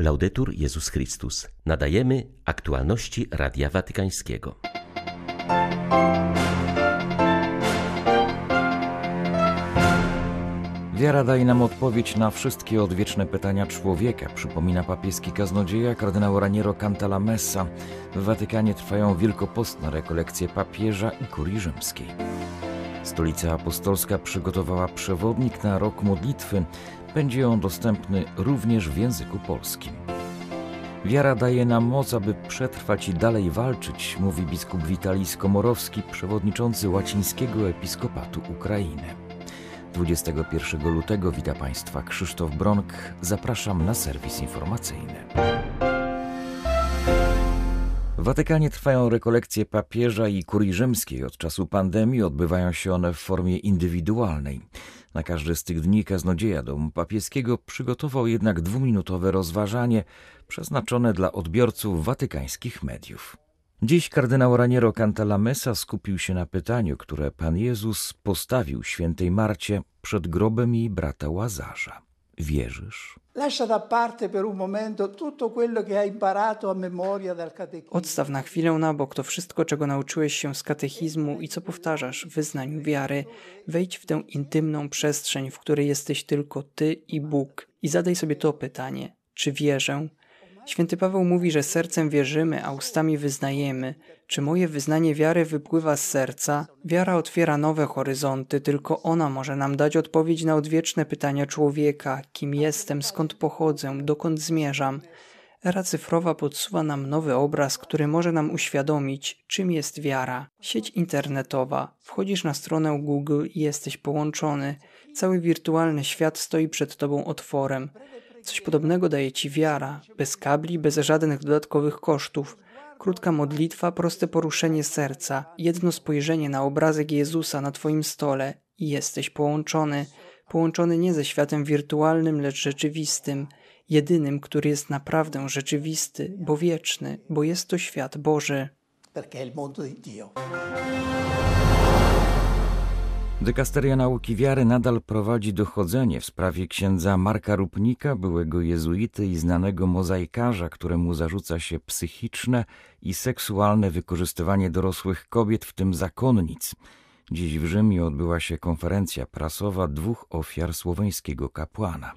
Laudetur Jezus Chrystus. Nadajemy aktualności Radia Watykańskiego. Wiara daje nam odpowiedź na wszystkie odwieczne pytania człowieka, przypomina papieski kaznodzieja kardynał Raniero Cantalamessa. W Watykanie trwają wielkopostne rekolekcje papieża i kurii rzymskiej. Stolica Apostolska przygotowała przewodnik na rok modlitwy. Będzie on dostępny również w języku polskim. Wiara daje nam moc, aby przetrwać i dalej walczyć, mówi biskup Witalij Skomorowski, przewodniczący łacińskiego episkopatu Ukrainy. 21 lutego wita Państwa Krzysztof Bronk. Zapraszam na serwis informacyjny. Watykanie trwają rekolekcje papieża i kurii rzymskiej. Od czasu pandemii odbywają się one w formie indywidualnej. Na każdy z tych dni kaznodzieja domu papieskiego przygotował jednak dwuminutowe rozważanie przeznaczone dla odbiorców watykańskich mediów. Dziś kardynał Raniero Cantalamessa skupił się na pytaniu, które Pan Jezus postawił świętej Marcie przed grobem jej brata Łazarza. Wierzysz? Odstaw na chwilę na bok to wszystko, czego nauczyłeś się z katechizmu i co powtarzasz w wyznaniu wiary. Wejdź w tę intymną przestrzeń, w której jesteś tylko ty i Bóg i zadaj sobie to pytanie: czy wierzę? Święty Paweł mówi, że sercem wierzymy, a ustami wyznajemy. Czy moje wyznanie wiary wypływa z serca? Wiara otwiera nowe horyzonty, tylko ona może nam dać odpowiedź na odwieczne pytania człowieka: kim jestem, skąd pochodzę, dokąd zmierzam. Era cyfrowa podsuwa nam nowy obraz, który może nam uświadomić, czym jest wiara. Sieć internetowa. Wchodzisz na stronę Google i jesteś połączony. Cały wirtualny świat stoi przed tobą otworem. Coś podobnego daje ci wiara, bez kabli, bez żadnych dodatkowych kosztów. Krótka modlitwa, proste poruszenie serca, jedno spojrzenie na obrazek Jezusa na twoim stole i jesteś połączony. Połączony nie ze światem wirtualnym, lecz rzeczywistym, jedynym, który jest naprawdę rzeczywisty, bo wieczny, bo jest to świat Boży. Perché il mondo di Dio. Dykasteria Nauki Wiary nadal prowadzi dochodzenie w sprawie księdza Marka Rupnika, byłego jezuity i znanego mozaikarza, któremu zarzuca się psychiczne i seksualne wykorzystywanie dorosłych kobiet, w tym zakonnic. Dziś w Rzymie odbyła się konferencja prasowa dwóch ofiar słoweńskiego kapłana.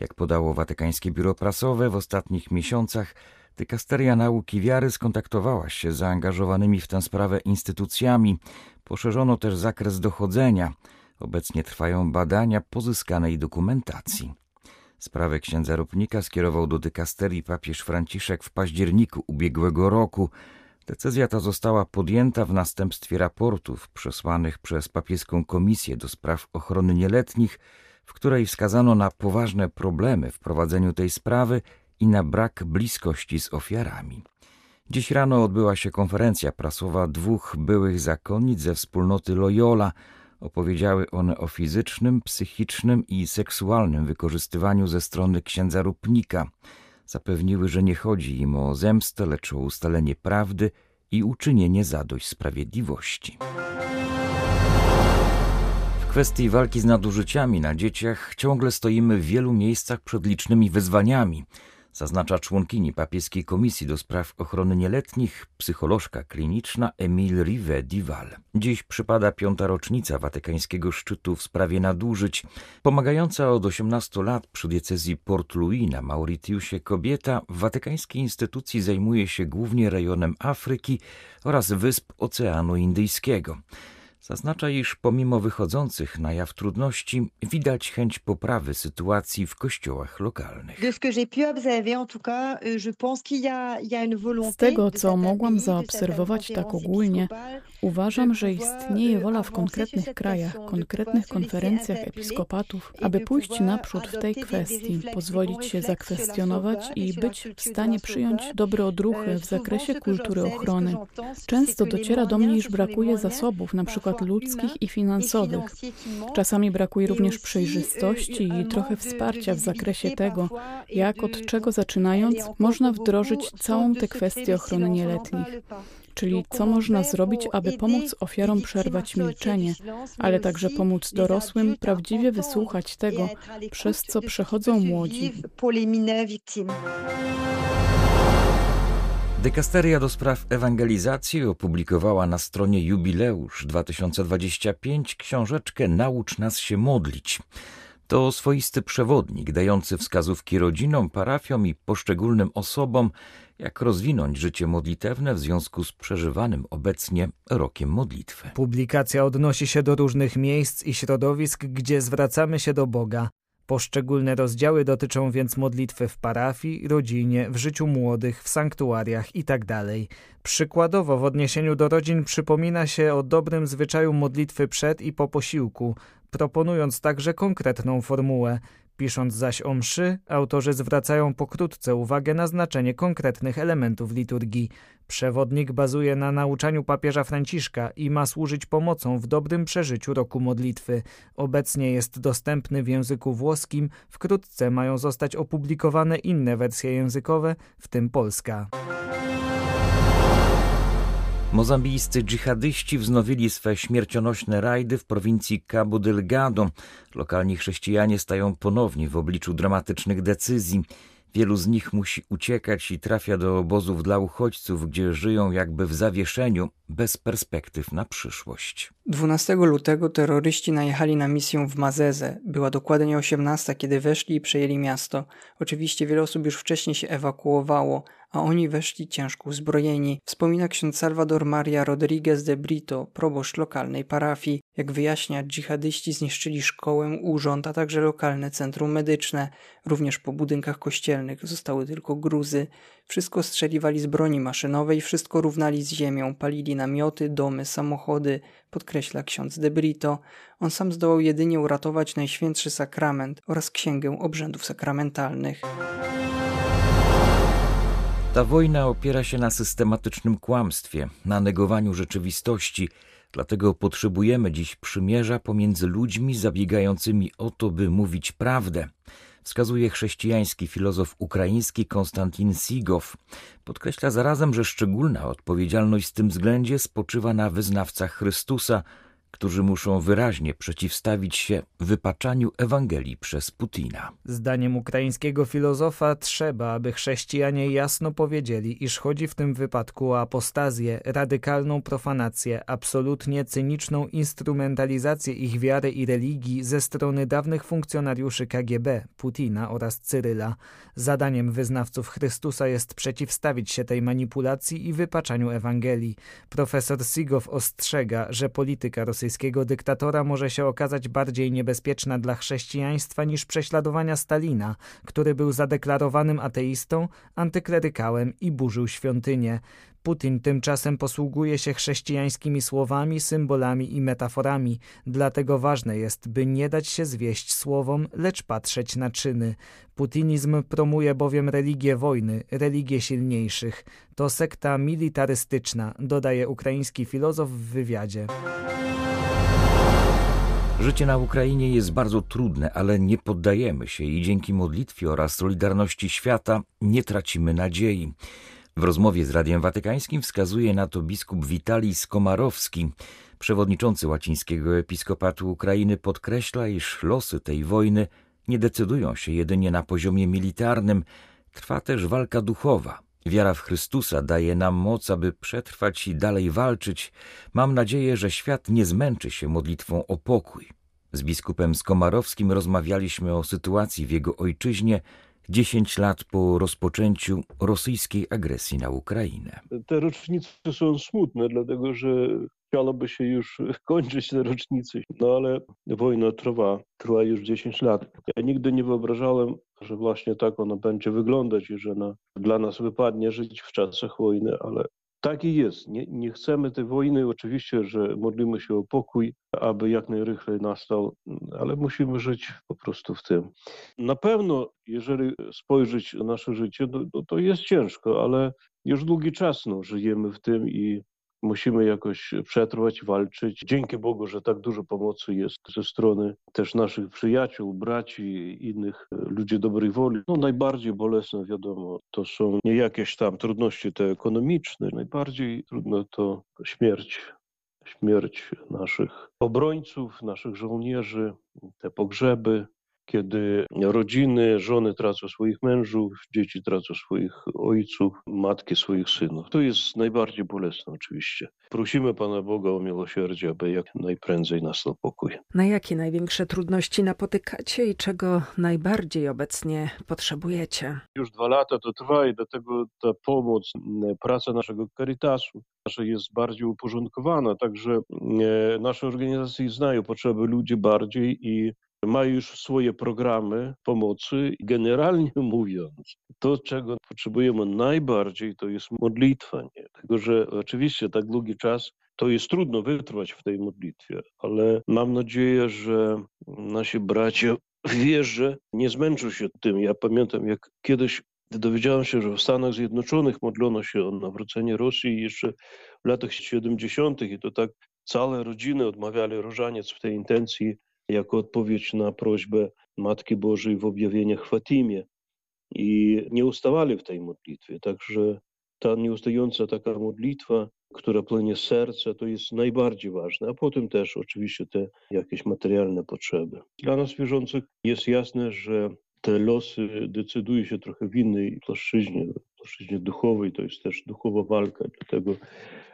Jak podało Watykańskie Biuro Prasowe, w ostatnich miesiącach Dykasteria Nauki Wiary skontaktowała się z zaangażowanymi w tę sprawę instytucjami. Poszerzono też zakres dochodzenia. Obecnie trwają badania pozyskanej dokumentacji. Sprawę księdza Rupnika skierował do dykasterii papież Franciszek w październiku ubiegłego roku. Decyzja ta została podjęta w następstwie raportów przesłanych przez papieską komisję do spraw ochrony nieletnich, w której wskazano na poważne problemy w prowadzeniu tej sprawy i na brak bliskości z ofiarami. Dziś rano odbyła się konferencja prasowa dwóch byłych zakonnic ze wspólnoty Loyola. Opowiedziały one o fizycznym, psychicznym i seksualnym wykorzystywaniu ze strony księdza Rupnika. Zapewniły, że nie chodzi im o zemstę, lecz o ustalenie prawdy i uczynienie zadość sprawiedliwości. W kwestii walki z nadużyciami na dzieciach ciągle stoimy w wielu miejscach przed licznymi wyzwaniami – zaznacza członkini papieskiej komisji do spraw ochrony nieletnich, psycholożka kliniczna Emile Rivet-Dival. Dziś przypada piąta rocznica watykańskiego szczytu w sprawie nadużyć. Pomagająca od 18 lat przy diecezji Port Louis na Mauritiusie kobieta w watykańskiej instytucji zajmuje się głównie rejonem Afryki oraz wysp Oceanu Indyjskiego. Zaznacza, iż pomimo wychodzących na jaw trudności, widać chęć poprawy sytuacji w kościołach lokalnych. Z tego, co mogłam zaobserwować tak ogólnie, uważam, że istnieje wola w konkretnych krajach, konkretnych konferencjach episkopatów, aby pójść naprzód w tej kwestii, pozwolić się zakwestionować i być w stanie przyjąć dobre odruchy w zakresie kultury ochrony. Często dociera do mnie, iż brakuje zasobów, na przykład ludzkich i finansowych. Czasami brakuje również przejrzystości i trochę wsparcia w zakresie tego, jak od czego zaczynając można wdrożyć całą tę kwestię ochrony nieletnich. czyli co można zrobić, aby pomóc ofiarom przerwać milczenie, ale także pomóc dorosłym prawdziwie wysłuchać tego, przez co przechodzą młodzi. Dekasteria do spraw ewangelizacji opublikowała na stronie Jubileusz 2025 książeczkę Naucz nas się modlić. To swoisty przewodnik dający wskazówki rodzinom, parafiom i poszczególnym osobom, jak rozwinąć życie modlitewne w związku z przeżywanym obecnie rokiem modlitwy. Publikacja odnosi się do różnych miejsc i środowisk, gdzie zwracamy się do Boga. Poszczególne rozdziały dotyczą więc modlitwy w parafii, rodzinie, w życiu młodych, w sanktuariach itd. Tak Przykładowo w odniesieniu do rodzin przypomina się o dobrym zwyczaju modlitwy przed i po posiłku, proponując także konkretną formułę. Pisząc zaś o mszy, autorzy zwracają pokrótce uwagę na znaczenie konkretnych elementów liturgii. Przewodnik bazuje na nauczaniu papieża Franciszka i ma służyć pomocą w dobrym przeżyciu roku modlitwy. Obecnie jest dostępny w języku włoskim, wkrótce mają zostać opublikowane inne wersje językowe, w tym polska. Mozambijscy dżihadyści wznowili swe śmiercionośne rajdy w prowincji Cabo Delgado. Lokalni chrześcijanie stają ponownie w obliczu dramatycznych decyzji. Wielu z nich musi uciekać i trafia do obozów dla uchodźców, gdzie żyją jakby w zawieszeniu, bez perspektyw na przyszłość. 12 lutego terroryści najechali na misję w Mazeze. Była dokładnie 18, kiedy weszli i przejęli miasto. Oczywiście wiele osób już wcześniej się ewakuowało, a oni weszli ciężko uzbrojeni, wspomina ksiądz Salvador Maria Rodriguez de Brito, proboszcz lokalnej parafii. Jak wyjaśnia, dżihadyści zniszczyli szkołę, urząd, a także lokalne centrum medyczne. Również po budynkach kościelnych zostały tylko gruzy. Wszystko strzeliwali z broni maszynowej, wszystko równali z ziemią, palili namioty, domy, samochody, podkreśla ksiądz de Brito. On sam zdołał jedynie uratować Najświętszy Sakrament oraz Księgę Obrzędów Sakramentalnych. Ta wojna opiera się na systematycznym kłamstwie, na negowaniu rzeczywistości, dlatego potrzebujemy dziś przymierza pomiędzy ludźmi zabiegającymi o to, by mówić prawdę. Wskazuje chrześcijański filozof ukraiński Konstantin Sigow. Podkreśla zarazem, że szczególna odpowiedzialność w tym względzie spoczywa na wyznawcach Chrystusa, którzy muszą wyraźnie przeciwstawić się wypaczaniu Ewangelii przez Putina. Zdaniem ukraińskiego filozofa trzeba, aby chrześcijanie jasno powiedzieli, iż chodzi w tym wypadku o apostazję, radykalną profanację, absolutnie cyniczną instrumentalizację ich wiary i religii ze strony dawnych funkcjonariuszy KGB, Putina oraz Cyryla. Zadaniem wyznawców Chrystusa jest przeciwstawić się tej manipulacji i wypaczaniu Ewangelii. Profesor Sigow ostrzega, że polityka rosyjska rosyjskiego dyktatora może się okazać bardziej niebezpieczna dla chrześcijaństwa niż prześladowania Stalina, który był zadeklarowanym ateistą, antyklerykałem i burzył świątynię. Putin tymczasem posługuje się chrześcijańskimi słowami, symbolami i metaforami, dlatego ważne jest, by nie dać się zwieść słowom, lecz patrzeć na czyny. Putinizm promuje bowiem religię wojny, religię silniejszych. To sekta militarystyczna, dodaje ukraiński filozof w wywiadzie. Życie na Ukrainie jest bardzo trudne, ale nie poddajemy się i dzięki modlitwie oraz solidarności świata nie tracimy nadziei. W rozmowie z Radiem Watykańskim wskazuje na to biskup Witalij Skomarowski. Przewodniczący łacińskiego episkopatu Ukrainy podkreśla, iż losy tej wojny nie decydują się jedynie na poziomie militarnym, trwa też walka duchowa. Wiara w Chrystusa daje nam moc, aby przetrwać i dalej walczyć. Mam nadzieję, że świat nie zmęczy się modlitwą o pokój. Z biskupem Skomarowskim rozmawialiśmy o sytuacji w jego ojczyźnie dziesięć lat po rozpoczęciu rosyjskiej agresji na Ukrainę. Te rocznice są smutne, dlatego że chciałoby się już kończyć te rocznice, no ale wojna trwa, trwa już 10 lat. Ja nigdy nie wyobrażałem, że właśnie tak ona będzie wyglądać i że na, dla nas wypadnie żyć w czasach wojny, ale tak i jest. Nie, nie chcemy tej wojny. Oczywiście, że modlimy się o pokój, aby jak najrychlej nastał, ale musimy żyć po prostu w tym. Na pewno, jeżeli spojrzeć na nasze życie, to, to jest ciężko, ale już długi czas no, żyjemy w tym i musimy jakoś przetrwać, walczyć. Dzięki Bogu, że tak dużo pomocy jest ze strony też naszych przyjaciół, braci innych ludzi dobrej woli. No najbardziej bolesne, wiadomo, to są nie jakieś tam trudności te ekonomiczne, najbardziej trudno to śmierć śmierć naszych obrońców, naszych żołnierzy, te pogrzeby, kiedy rodziny, żony tracą swoich mężów, dzieci tracą swoich ojców, matki swoich synów. To jest najbardziej bolesne oczywiście. Prosimy Pana Boga o miłosierdzie, aby jak najprędzej nastał pokój. Na jakie największe trudności napotykacie i czego najbardziej obecnie potrzebujecie? Już dwa lata to trwa i dlatego ta pomoc, praca naszego Caritasu nasza jest bardziej uporządkowana, także e, nasze organizacje znają potrzeby ludzi bardziej i ma już swoje programy pomocy. Generalnie mówiąc, to, czego potrzebujemy najbardziej, to jest modlitwa. Nie? Tego, że oczywiście tak długi czas to jest trudno wytrwać w tej modlitwie, ale mam nadzieję, że nasi bracia w wierze nie zmęczą się tym. Ja pamiętam, jak kiedyś dowiedziałem się, że w Stanach Zjednoczonych modlono się o nawrócenie Rosji jeszcze w latach 70. i to tak całe rodziny odmawiali różaniec w tej intencji jako odpowiedź na prośbę Matki Bożej w objawieniach Fatimie. I nie ustawali w tej modlitwie. Także ta nieustająca taka modlitwa, która płynie z serca, to jest najbardziej ważne, a potem też oczywiście te jakieś materialne potrzeby. Dla nas wierzących jest jasne, że te losy decydują się trochę w innej płaszczyźnie, płaszczyźnie duchowej, to jest też duchowa walka, dlatego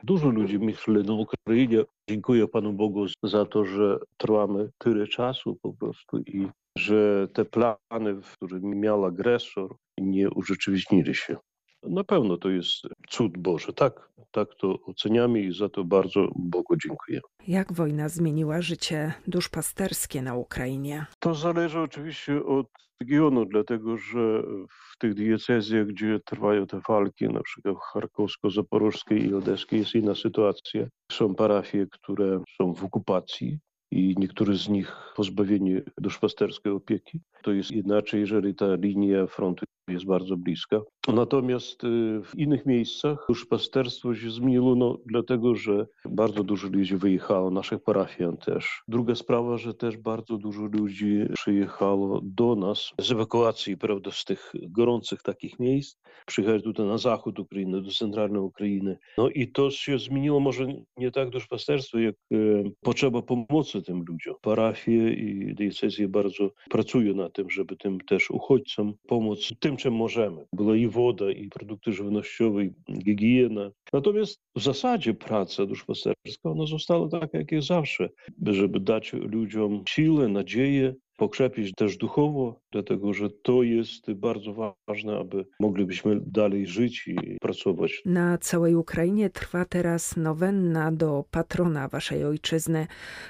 dużo ludzi myślę na Ukrainie. Dziękuję Panu Bogu za to, że trwamy tyle czasu po prostu i że te plany, które miał agresor, nie urzeczywistnili się. Na pewno to jest cud Boży, tak, tak to oceniamy i za to bardzo Bogu dziękuję. Jak wojna zmieniła życie duszpasterskie na Ukrainie? To zależy oczywiście od regionu, dlatego że w tych diecezjach, gdzie trwają te walki, na przykład charkowsko-zaporożskiej i odeskiej jest inna sytuacja. Są parafie, które są w okupacji, i niektórzy z nich pozbawieni duszpasterskiej opieki. To jest inaczej, jeżeli ta linia frontu jest bardzo bliska. Natomiast y, w innych miejscach duszpasterstwo się zmieniło, no, dlatego że bardzo dużo ludzi wyjechało, naszych parafian też. Druga sprawa, że też bardzo dużo ludzi przyjechało do nas z ewakuacji, prawda, z tych gorących takich miejsc. Przyjechali tutaj na zachód Ukrainy, do centralnej Ukrainy. No i to się zmieniło może nie tak duszpasterstwo, jak y, potrzeba pomocy tym ludziom. Parafie i diecezje bardzo pracują na tym, żeby tym też uchodźcom pomóc tym, czym możemy. Była i woda, i produkty żywnościowe, i higiena. Natomiast w zasadzie praca duszpasterska, ona została taka, jak jest zawsze, żeby dać ludziom siłę, nadzieję, pokrzepić też duchowo, dlatego że to jest bardzo ważne, aby moglibyśmy dalej żyć i pracować. Na całej Ukrainie trwa teraz nowenna do patrona waszej ojczyzny.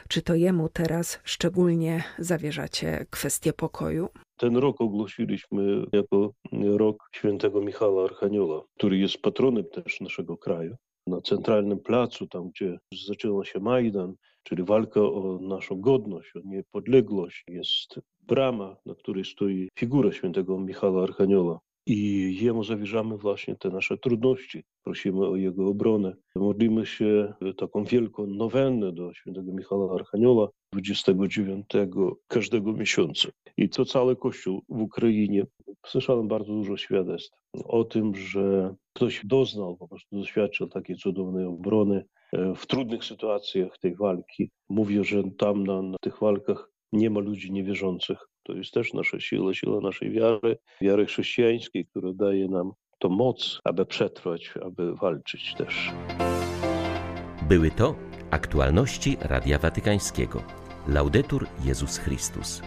Czy to jemu teraz szczególnie zawierzacie kwestię pokoju? Ten rok ogłosiliśmy jako rok świętego Michała Archanioła, który jest patronem też naszego kraju. Na centralnym placu, tam gdzie zaczęło się Majdan, czyli walka o naszą godność, o niepodległość, jest brama, na której stoi figura świętego Michała Archanioła. I jemu zawierzamy właśnie te nasze trudności. Prosimy o jego obronę. Modlimy się taką wielką nowennę do świętego Michała Archanioła 29 każdego miesiąca. I to cały Kościół w Ukrainie. Słyszałem bardzo dużo świadectw o tym, że ktoś doznał, po prostu doświadczył takiej cudownej obrony e, w trudnych sytuacjach tej walki. Mówię, że tam na, na tych walkach nie ma ludzi niewierzących. To jest też nasza siła, siła naszej wiary, wiary chrześcijańskiej, która daje nam to moc, aby przetrwać, aby walczyć też. Były to aktualności Radia Watykańskiego. Laudetur Jezus Chrystus.